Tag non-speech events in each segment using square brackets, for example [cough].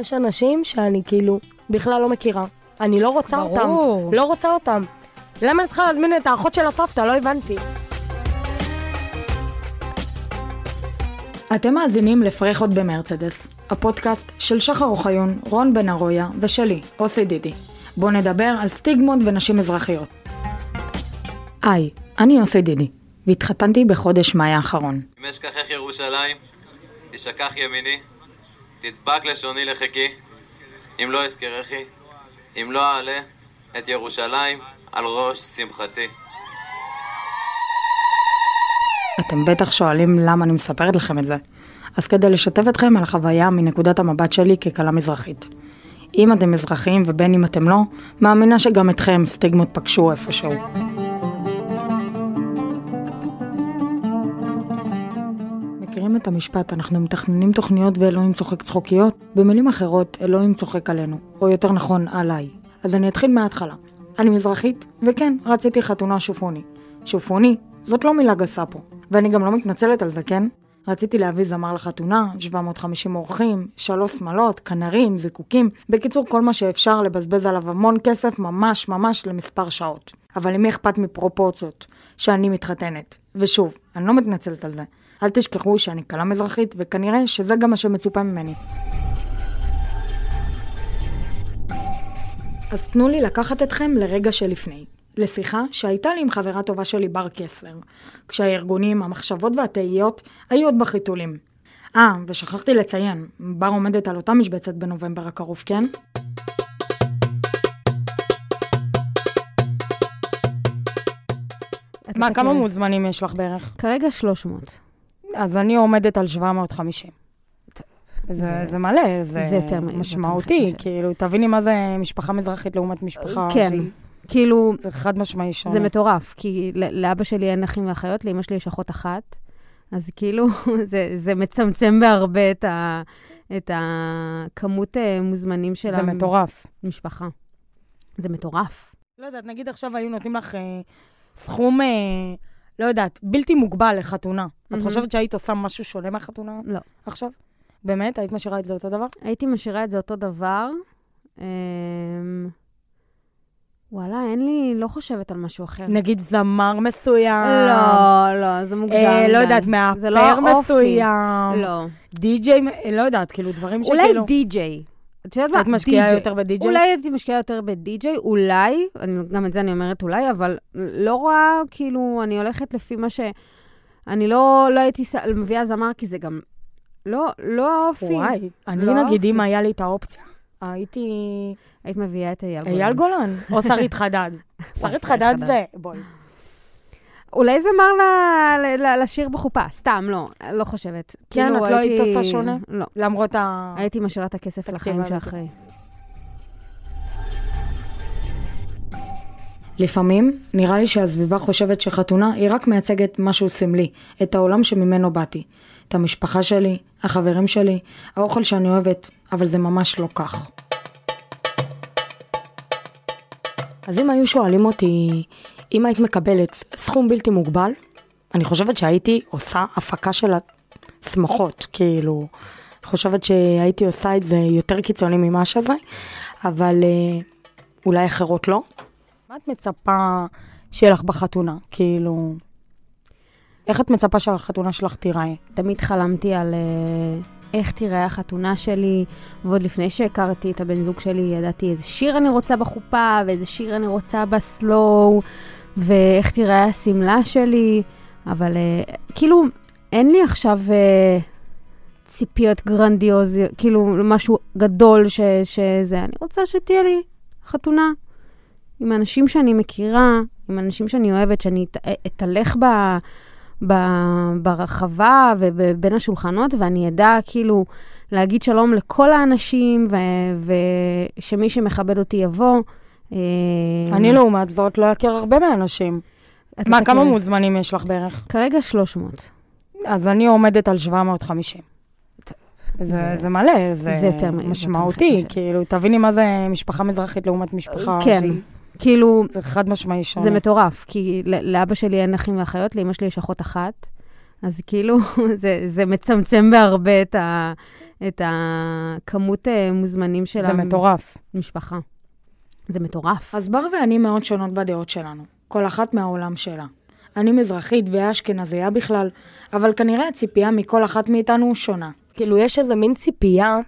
יש אנשים שאני כאילו בכלל לא מכירה. אני לא רוצה ברור. אותם. לא רוצה אותם. למה אני צריכה להזמין את האחות של הסבתא? לא הבנתי. אתם מאזינים לפרחות במרצדס, הפודקאסט של שחר אוחיון, רון בן ארויה ושלי, אוסי דידי. בואו נדבר על סטיגמות ונשים אזרחיות. היי, אני אוסי דידי, והתחתנתי בחודש מאי האחרון. אם אשכחך ירושלים, תשכח ימיני, תדבק לשוני לחיקי, אם לא אזכרכי, אם לא אעלה את ירושלים על ראש שמחתי. אתם בטח שואלים למה אני מספרת לכם את זה. אז כדי לשתף אתכם על החוויה מנקודת המבט שלי ככלה מזרחית. אם אתם מזרחים ובין אם אתם לא, מאמינה שגם אתכם סטיגמות פגשו איפשהו. את המשפט, אנחנו מתכננים תוכניות ואלוהים צוחק צחוקיות? במילים אחרות, אלוהים צוחק עלינו, או יותר נכון, עליי. אז אני אתחיל מההתחלה. אני מזרחית, וכן, רציתי חתונה שופוני. שופוני, זאת לא מילה גסה פה. ואני גם לא מתנצלת על זה, כן? רציתי להביא זמר לחתונה, 750 אורחים, שלוש שמלות, כנרים, זיקוקים, בקיצור כל מה שאפשר לבזבז עליו המון כסף ממש ממש למספר שעות. אבל למי אכפת מפרופורציות? שאני מתחתנת. ושוב, אני לא מתנצלת על זה. אל תשכחו שאני כלה מזרחית, וכנראה שזה גם מה שמצופה ממני. אז תנו לי לקחת אתכם לרגע שלפני. לשיחה שהייתה לי עם חברה טובה שלי בר קסלר, כשהארגונים, המחשבות והתהיות היו עוד בחיתולים. אה, ושכחתי לציין, בר עומדת על אותה משבצת בנובמבר הקרוב, כן? מה, כמה מוזמנים יש לך בערך? כרגע 300. אז אני עומדת על 750. זה, זה- זה מלא, זה, זה יותר יותר משמעותי, מחצי. כאילו, תביני מה זה משפחה מזרחית לעומת משפחה כן, שהיא- כאילו, זה חד משמעי שונה. זה מטורף, כי לאבא שלי אין אחים ואחיות, לאמא שלי יש אחות אחת, אז כאילו, [laughs] זה, זה מצמצם בהרבה את, ה, את הכמות אה, מוזמנים של זה מטורף. המשפחה. זה מטורף. לא יודעת, נגיד עכשיו היו נותנים לך אה, סכום, אה, לא יודעת, בלתי מוגבל לחתונה. את מהמם. חושבת שהיית עושה משהו שונה מהחתונה לא. עכשיו? באמת? היית משאירה את זה אותו דבר? הייתי משאירה את זה אותו דבר. אמ, וואלה, אין לי, לא חושבת על משהו אחר. נגיד זמר מסוים. לא, לא, זה מוקדם. אה, לא. יודעת, לא מאפר האופי. מסוים. לא. די-ג'יי, אה, לא יודעת, כאילו דברים אולי שכאילו... די-ג'יי. את יודעת מה? היית משקיעה. יותר בדי-ג'יי? אולי הייתי משקיעה יותר בדי-ג'יי, אולי, אני, גם את זה אני אומרת אולי, אבל לא רואה, כאילו, אני הולכת לפי מה ש... אני לא, לא הייתי ס- מביאה זמר, כי זה גם לא, לא האופי. וואי, אני לא נגיד, אם. היה לי את האופציה, הייתי... היית מביאה את אייל גולן. אייל גולן, או שרית חדד. [laughs] שרית חדד. זה, בואי. אולי זמר ל- ל- ל- לשיר בחופה, סתם, לא, לא חושבת. כן, כאילו, את לא היית עושה שונה? לא. למרות ה... הייתי משאירה את הכסף לחיים. שאחרי. לפעמים נראה לי שהסביבה חושבת שחתונה היא רק מייצגת משהו סמלי, את העולם שממנו באתי. את המשפחה שלי, החברים שלי, האוכל שאני אוהבת, אבל זה ממש לא כך. אז אם היו שואלים אותי, אם היית מקבלת סכום בלתי מוגבל, אני חושבת שהייתי עושה הפקה של השמחות, כאילו, חושבת שהייתי עושה את זה יותר קיצוני ממה שזה, אבל אה, אולי אחרות לא. מה את מצפה שיהיה לך בחתונה? כאילו, איך את מצפה שהחתונה שלך תיראה? תמיד חלמתי על אה, איך תיראה החתונה שלי, ועוד לפני שהכרתי את הבן זוג שלי, ידעתי איזה שיר אני רוצה בחופה, ואיזה שיר אני רוצה בסלואו, ואיך תיראה השמלה שלי, אבל אה, כאילו, אין לי עכשיו אה, ציפיות גרנדיוזיות, כאילו, משהו גדול ש, שזה. אני רוצה שתהיה לי חתונה עם אנשים שאני מכירה, עם אנשים שאני אוהבת, שאני את- אתהלך ב... ב- ברחבה ובין השולחנות, ואני אדע כאילו להגיד שלום לכל האנשים, ושמי שמכבד אותי יבוא. אה, אני לעומת זאת לא אכיר הרבה מהאנשים. מה, כמה. מוזמנים יש לך בערך? כרגע 300. אז אני עומדת על 750. זה, זה- זה מלא, זה, זה יותר זה יותר משמעותי, מחצי. כאילו, תביני מה זה משפחה מזרחית לעומת משפחה כן, שהיא- כאילו, זה חד משמעי שונה. זה מטורף, כי לאבא שלי אין אחים ואחיות, לאמא שלי יש אחות אחת, אז כאילו, [laughs] זה, זה מצמצם בהרבה את, ה, את הכמות אה, מוזמנים של זה מטורף. המשפחה. זה מטורף. אז בר ואני מאוד שונות בדעות שלנו, כל אחת מהעולם שלה. אני מזרחית והיא אשכנזייה בכלל, אבל כנראה הציפייה מכל אחת מאיתנו שונה. כאילו, יש איזה מין ציפייה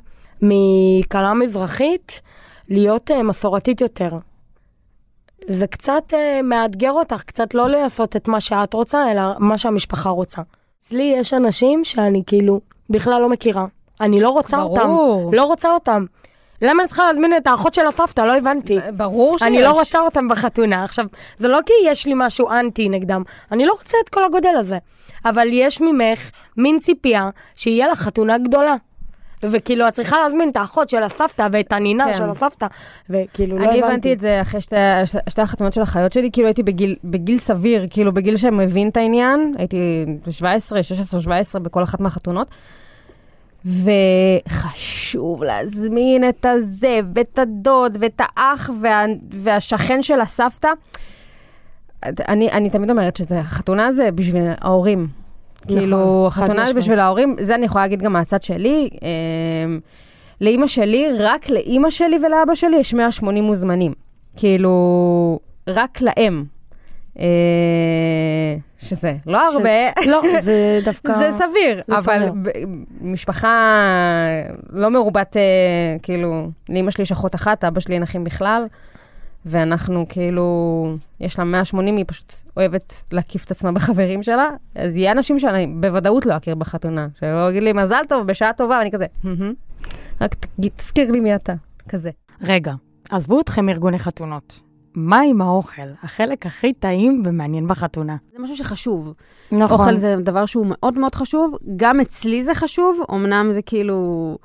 מכלה מזרחית להיות uh, מסורתית יותר. זה קצת uh, מאתגר אותך, קצת לא לעשות את מה שאת רוצה, אלא מה שהמשפחה רוצה. אצלי יש אנשים שאני כאילו בכלל לא מכירה. אני לא רוצה ברור. אותם. לא רוצה אותם. למה אני צריכה להזמין את האחות של הסבתא? לא הבנתי. ברור שיש. אני לא רוצה אותם בחתונה. עכשיו, זה לא כי יש לי משהו אנטי נגדם, אני לא רוצה את כל הגודל הזה. אבל יש ממך מין ציפייה שיהיה לך חתונה גדולה. וכאילו, את צריכה להזמין את האחות של הסבתא ואת הנינה כן. של הסבתא, וכאילו, לא הבנתי. אני הבנתי את זה אחרי שתי, שתי החתונות של החיות שלי, כאילו הייתי בגיל, בגיל סביר, כאילו בגיל שמבין את העניין, הייתי 17, 16, 17 בכל אחת מהחתונות. וחשוב להזמין את הזה, ואת הדוד, ואת האח, וה, והשכן של הסבתא. אני, אני תמיד אומרת שזה, חתונה זה בשביל ההורים. נכון, כאילו, חד חתונה זה. בשביל ההורים, זה אני יכולה להגיד גם מהצד שלי. אמ, לאימא שלי, רק לאימא שלי ולאבא שלי יש 180 מוזמנים. כאילו, רק להם. אה, שזה לא ש- הרבה. לא, זה דווקא... [laughs] זה סביר, זה אבל סביר. ב- משפחה לא מרובת, אה, כאילו, לאמא שלי יש אחות אחת, אבא שלי אין אחים בכלל, ואנחנו כאילו, יש לה 180, היא פשוט אוהבת להקיף את עצמה בחברים שלה, אז יהיה אנשים שאני בוודאות לא אכיר בחתונה, שיבואו להגיד לי מזל טוב, בשעה טובה, ואני כזה, "מהמם. רק תזכיר לי מי אתה, כזה. רגע, עזבו אתכם ארגוני חתונות. מה עם האוכל? החלק הכי טעים ומעניין בחתונה. זה משהו שחשוב. נכון. אוכל זה דבר שהוא מאוד מאוד חשוב, גם אצלי זה חשוב, אמנם זה כאילו,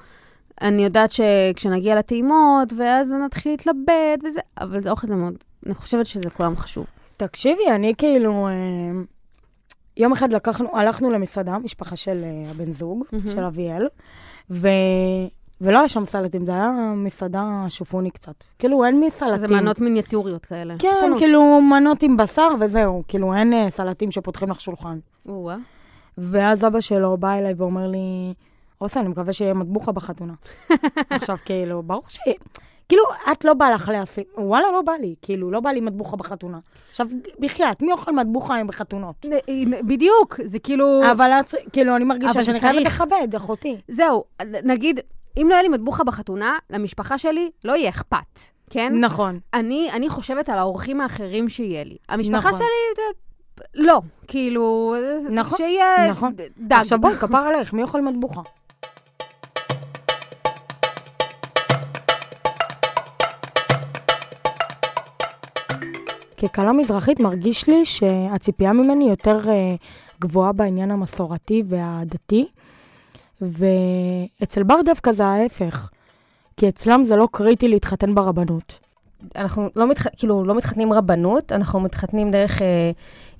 אני יודעת שכשנגיע לטעימות, ואז נתחיל להתלבט וזה, אבל זה אוכל זה מאוד, אני חושבת שזה כולם חשוב. תקשיבי, אני כאילו... אה, יום אחד לקחנו, הלכנו למסעדה, משפחה של אה, הבן זוג, מהמם. של אביאל, ו... ולא היה שם סלטים, זה היה מסעדה שופוני קצת. כאילו, אין מי סלטים. שזה מנות מיניאטוריות כאלה. כן, קטנות. כאילו מנות עם בשר וזהו, כאילו אין אה, סלטים שפותחים לך שולחן. או-אה. ואז אבא שלו בא אליי ואומר לי, אוסה, אני מקווה שיהיה מטבוחה בחתונה. [laughs] עכשיו, כאילו, ברור ש... כאילו, את לא בא לך להשיג, וואלה, לא בא לי, כאילו, לא בא לי מטבוחה בחתונה. עכשיו, בחייאת, מי אוכל מטבוחה היום בחתונות? בדיוק, זה כאילו... אבל את, כאילו, אני מרגישה שאני חייבת. לכבד, אחותי. זהו, נגיד, אם לא יהיה לי מטבוחה בחתונה, למשפחה שלי לא יהיה אכפת, כן? נכון. אני, אני חושבת על האורחים האחרים שיהיה לי. המשפחה נכון. שלי, זה- לא, כאילו, נכון, שיהיה נכון. דג. עכשיו בואי, כפר עלייך, מי אוכל מטבוחה? ככלה מזרחית מרגיש לי שהציפייה ממני יותר אה, גבוהה בעניין המסורתי והדתי, ואצל בר דווקא זה ההפך, כי אצלם זה לא קריטי להתחתן ברבנות. אנחנו לא, מתח... כאילו, לא מתחתנים רבנות, אנחנו מתחתנים דרך אה,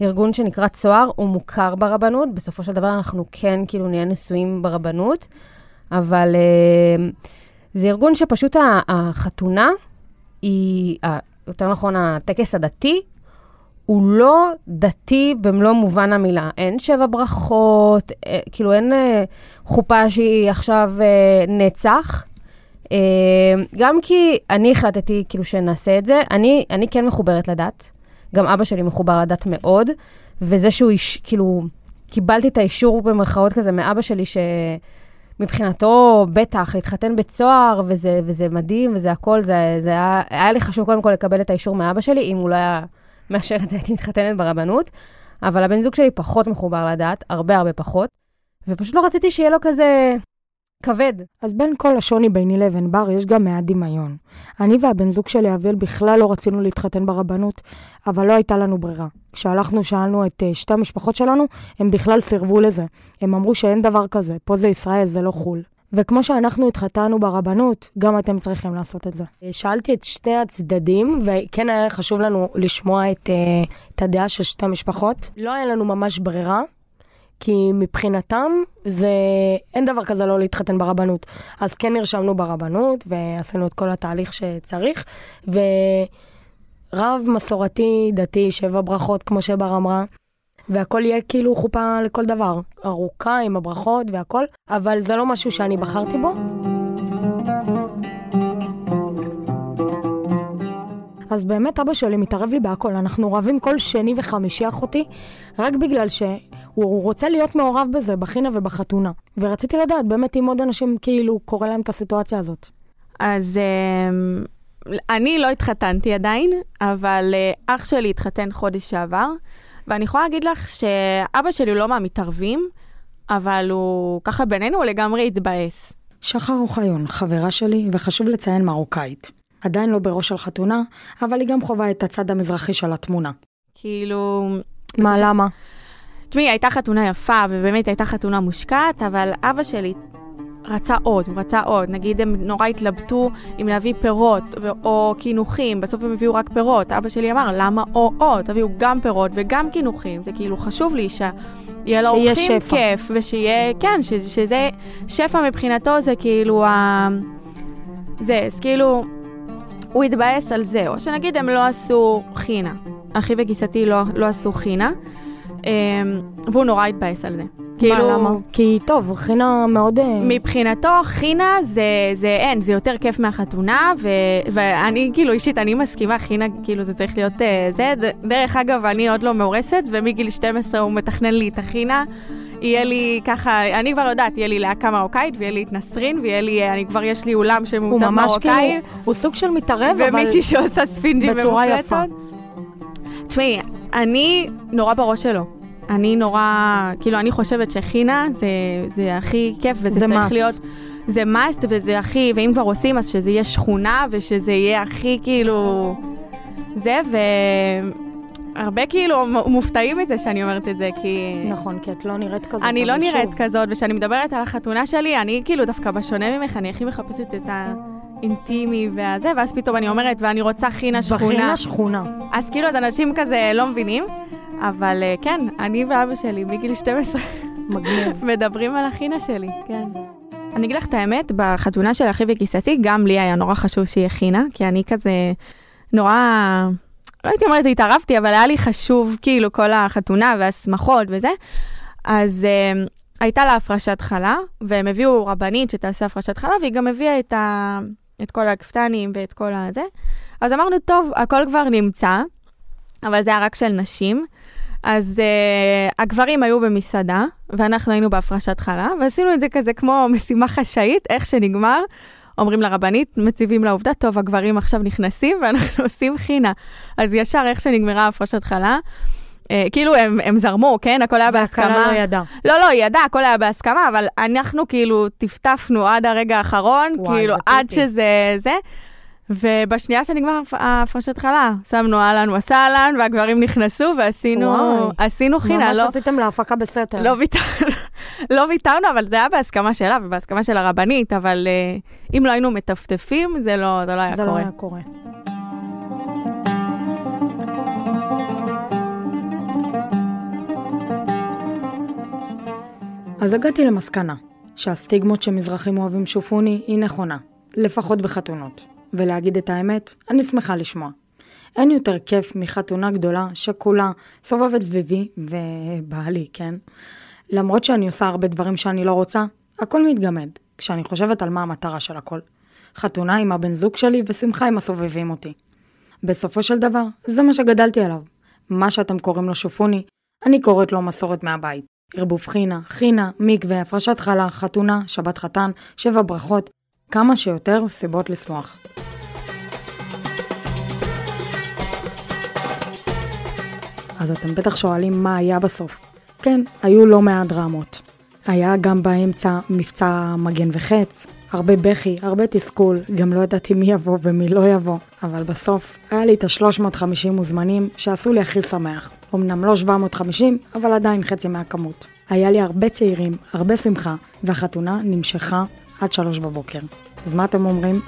ארגון שנקרא צוהר, הוא מוכר ברבנות, בסופו של דבר אנחנו כן כאילו נהיה נשואים ברבנות, אבל אה, זה ארגון שפשוט החתונה היא, יותר נכון, הטקס הדתי, הוא לא דתי במלוא מובן המילה. אין שבע ברכות, אה, כאילו אין אה, חופה שהיא עכשיו אה, נצח. אה, גם כי אני החלטתי כאילו שנעשה את זה, אני, אני כן מחוברת לדת, גם אבא שלי מחובר לדת מאוד, וזה שהוא איש, כאילו, קיבלתי את האישור במרכאות כזה מאבא שלי, שמבחינתו בטח להתחתן בצוהר, וזה, וזה מדהים, וזה הכל, זה, זה היה, היה לי חשוב קודם כל לקבל את האישור מאבא שלי, אם הוא לא היה מאשר את זה, הייתי מתחתנת ברבנות, אבל הבן זוג שלי פחות מחובר לדת, הרבה הרבה פחות, ופשוט לא רציתי שיהיה לו כזה כבד. אז בין כל השוני ביני לבין בר יש גם מעט דמיון. אני והבן זוג שלי, אביאל, בכלל לא רצינו להתחתן ברבנות, אבל לא הייתה לנו ברירה. כשהלכנו, שאלנו את uh, שתי המשפחות שלנו, הם בכלל סירבו לזה. הם אמרו שאין דבר כזה, פה זה ישראל, זה לא חו"ל. וכמו שאנחנו התחתנו ברבנות, גם אתם צריכים לעשות את זה. שאלתי את שני הצדדים, וכן היה חשוב לנו לשמוע את, uh, את הדעה של שתי המשפחות. לא היה לנו ממש ברירה, כי מבחינתם זה, אין דבר כזה לא להתחתן ברבנות. אז כן נרשמנו ברבנות, ועשינו את כל התהליך שצריך, ורב מסורתי, דתי, שבע ברכות, כמו שבר אמרה, והכל יהיה כאילו חופה לכל דבר. ארוכה עם הברכות והכל, אבל זה לא משהו שאני בחרתי בו. אז באמת אבא שלי מתערב לי בהכל. אנחנו רבים כל שני וחמישי אחותי, רק בגלל שהוא רוצה להיות מעורב בזה, בחינה ובחתונה. ורציתי לדעת באמת אם עוד אנשים כאילו קורה להם את הסיטואציה הזאת. אז אמ, אני לא התחתנתי עדיין, אבל אה, אח שלי התחתן חודש שעבר, ואני יכולה להגיד לך שאבא שלי לא מהמתערבים, אבל הוא ככה בינינו הוא לגמרי התבאס. שחר אוחיון, חברה שלי, וחשוב לציין מרוקאית. עדיין לא בראש של חתונה, אבל היא גם חווה את הצד המזרחי של התמונה. כאילו... מה. למה? תשמעי, הייתה חתונה יפה, ובאמת הייתה חתונה מושקעת, אבל אבא שלי רצה עוד, הוא רצה עוד. נגיד הם נורא התלבטו אם להביא פירות או קינוחים, בסוף הם הביאו רק פירות. אבא שלי אמר, למה או-או? תביאו גם פירות וגם קינוחים. זה כאילו חשוב לי שיהיה לו אורחים כיף, ושיהיה, כן, ש, שזה, שפע מבחינתו זה כאילו ה... זה, אז כאילו, הוא התבאס על זה, או שנגיד הם לא עשו חינה. אחי וגיסתי לא, לא עשו חינה, והוא נורא התבאס על זה. כאילו... מה, למה? כי טוב, חינה מאוד... אה, מבחינתו, חינה זה, זה אין, זה יותר כיף מהחתונה, ו, ואני, כאילו, אישית, אני מסכימה, חינה, כאילו, זה צריך להיות uh, זה. דרך אגב, אני עוד לא מאורסת, ומגיל 12 הוא מתכנן לי את החינה. יהיה לי ככה, אני כבר יודעת, יהיה לי להקה מרוקאית, ויהיה לי את נסרין, ויהיה לי, אני כבר, יש לי אולם שמעוצב מרוקאי. הוא ממש כאילו, הוא סוג של מתערב, אבל... ומישהי שעושה ספינג'ים בצורה יפה. תשמעי, אני נורא בראש שלו. אני נורא, כאילו, אני חושבת שחינה זה, זה הכי כיף, וזה צריך must. להיות... זה must וזה הכי, ואם כבר עושים, אז שזה יהיה שכונה, ושזה יהיה הכי כאילו... זה, והרבה כאילו מופתעים מזה שאני אומרת את זה, כי... נכון, כי את לא נראית כזאת, אני לא נראית שוב. כזאת, וכשאני מדברת על החתונה שלי, אני כאילו דווקא בשונה ממך, אני הכי מחפשת את ה... אינטימי והזה, ואז פתאום אני אומרת, ואני רוצה חינה שכונה. בחינה שכונה. אז כאילו, אז אנשים כזה לא מבינים. אבל אה, כן, אני ואבא שלי מגיל 12 מגניב. [laughs] מדברים על החינה שלי, כן. אני אגיד לך את האמת, בחתונה של אחי וגיסתי, גם לי היה נורא חשוב שיהיה חינה, כי אני כזה נורא, לא הייתי אומרת התערבתי, אבל היה לי חשוב, כאילו, כל החתונה והשמחות וזה. אז uh, הייתה לה הפרשת חלה, והם הביאו רבנית שתעשה הפרשת חלה, והיא גם הביאה את, ה... את כל הכפתנים ואת כל הזה. אז אמרנו, טוב, הכל כבר נמצא, אבל זה היה רק של נשים. אז uh, הגברים היו במסעדה, ואנחנו היינו בהפרשת חלה, ועשינו את זה כזה כמו משימה חשאית, איך שנגמר. אומרים לרבנית, מציבים לעובדה, טוב, הגברים עכשיו נכנסים [laughs] ואנחנו עושים חינה. אז ישר איך שנגמרה הפרשת חלה, אה, כאילו הם, הם זרמו, כן? הכל היה בהסכמה. והכלה לא ידעה. לא, לא, היא ידעה, הכל היה בהסכמה, אבל אנחנו כאילו טפטפנו עד הרגע האחרון, וואי, כאילו עד. שזה זה. ובשנייה שנגמר הפרשת חלה, שמנו אהלן וסהלן, והגברים נכנסו ועשינו עשינו חינה. ממש לא, עשיתם להפקה בסתר. לא, ויתר, [laughs] לא ויתרנו, אבל זה היה בהסכמה שלה ובהסכמה של הרבנית, אבל uh, אם לא היינו מטפטפים, זה לא, זה לא היה זה קורה. זה לא היה קורה. אז הגעתי למסקנה שהסטיגמות שמזרחים אוהבים שופוני היא נכונה, לפחות בחתונות. ולהגיד את האמת, אני שמחה לשמוע. אין יותר כיף מחתונה גדולה שכולה סובבת סביבי ובעלי, כן? למרות שאני עושה הרבה דברים שאני לא רוצה, הכל מתגמד כשאני חושבת על מה המטרה של הכל. חתונה עם הבן זוג שלי ושמחה עם הסובבים אותי. בסופו של דבר, זה מה שגדלתי עליו. מה שאתם קוראים לו שופוני, אני קוראת לו מסורת מהבית. ערבוב חינה, חינה, מקווה, הפרשת חלה, חתונה, שבת חתן, שבע ברכות, כמה שיותר סיבות לשמוח. אז אתם בטח שואלים מה היה בסוף. כן, היו לא מעט דרמות. היה גם באמצע מבצע מגן וחץ, הרבה בכי, הרבה תסכול, גם לא ידעתי מי יבוא ומי לא יבוא, אבל בסוף היה לי את ה-350 מוזמנים שעשו לי הכי שמח. אמנם לא 750, אבל עדיין חצי מהכמות. היה לי הרבה צעירים, הרבה שמחה, והחתונה נמשכה עד שלוש בבוקר. אז מה אתם אומרים?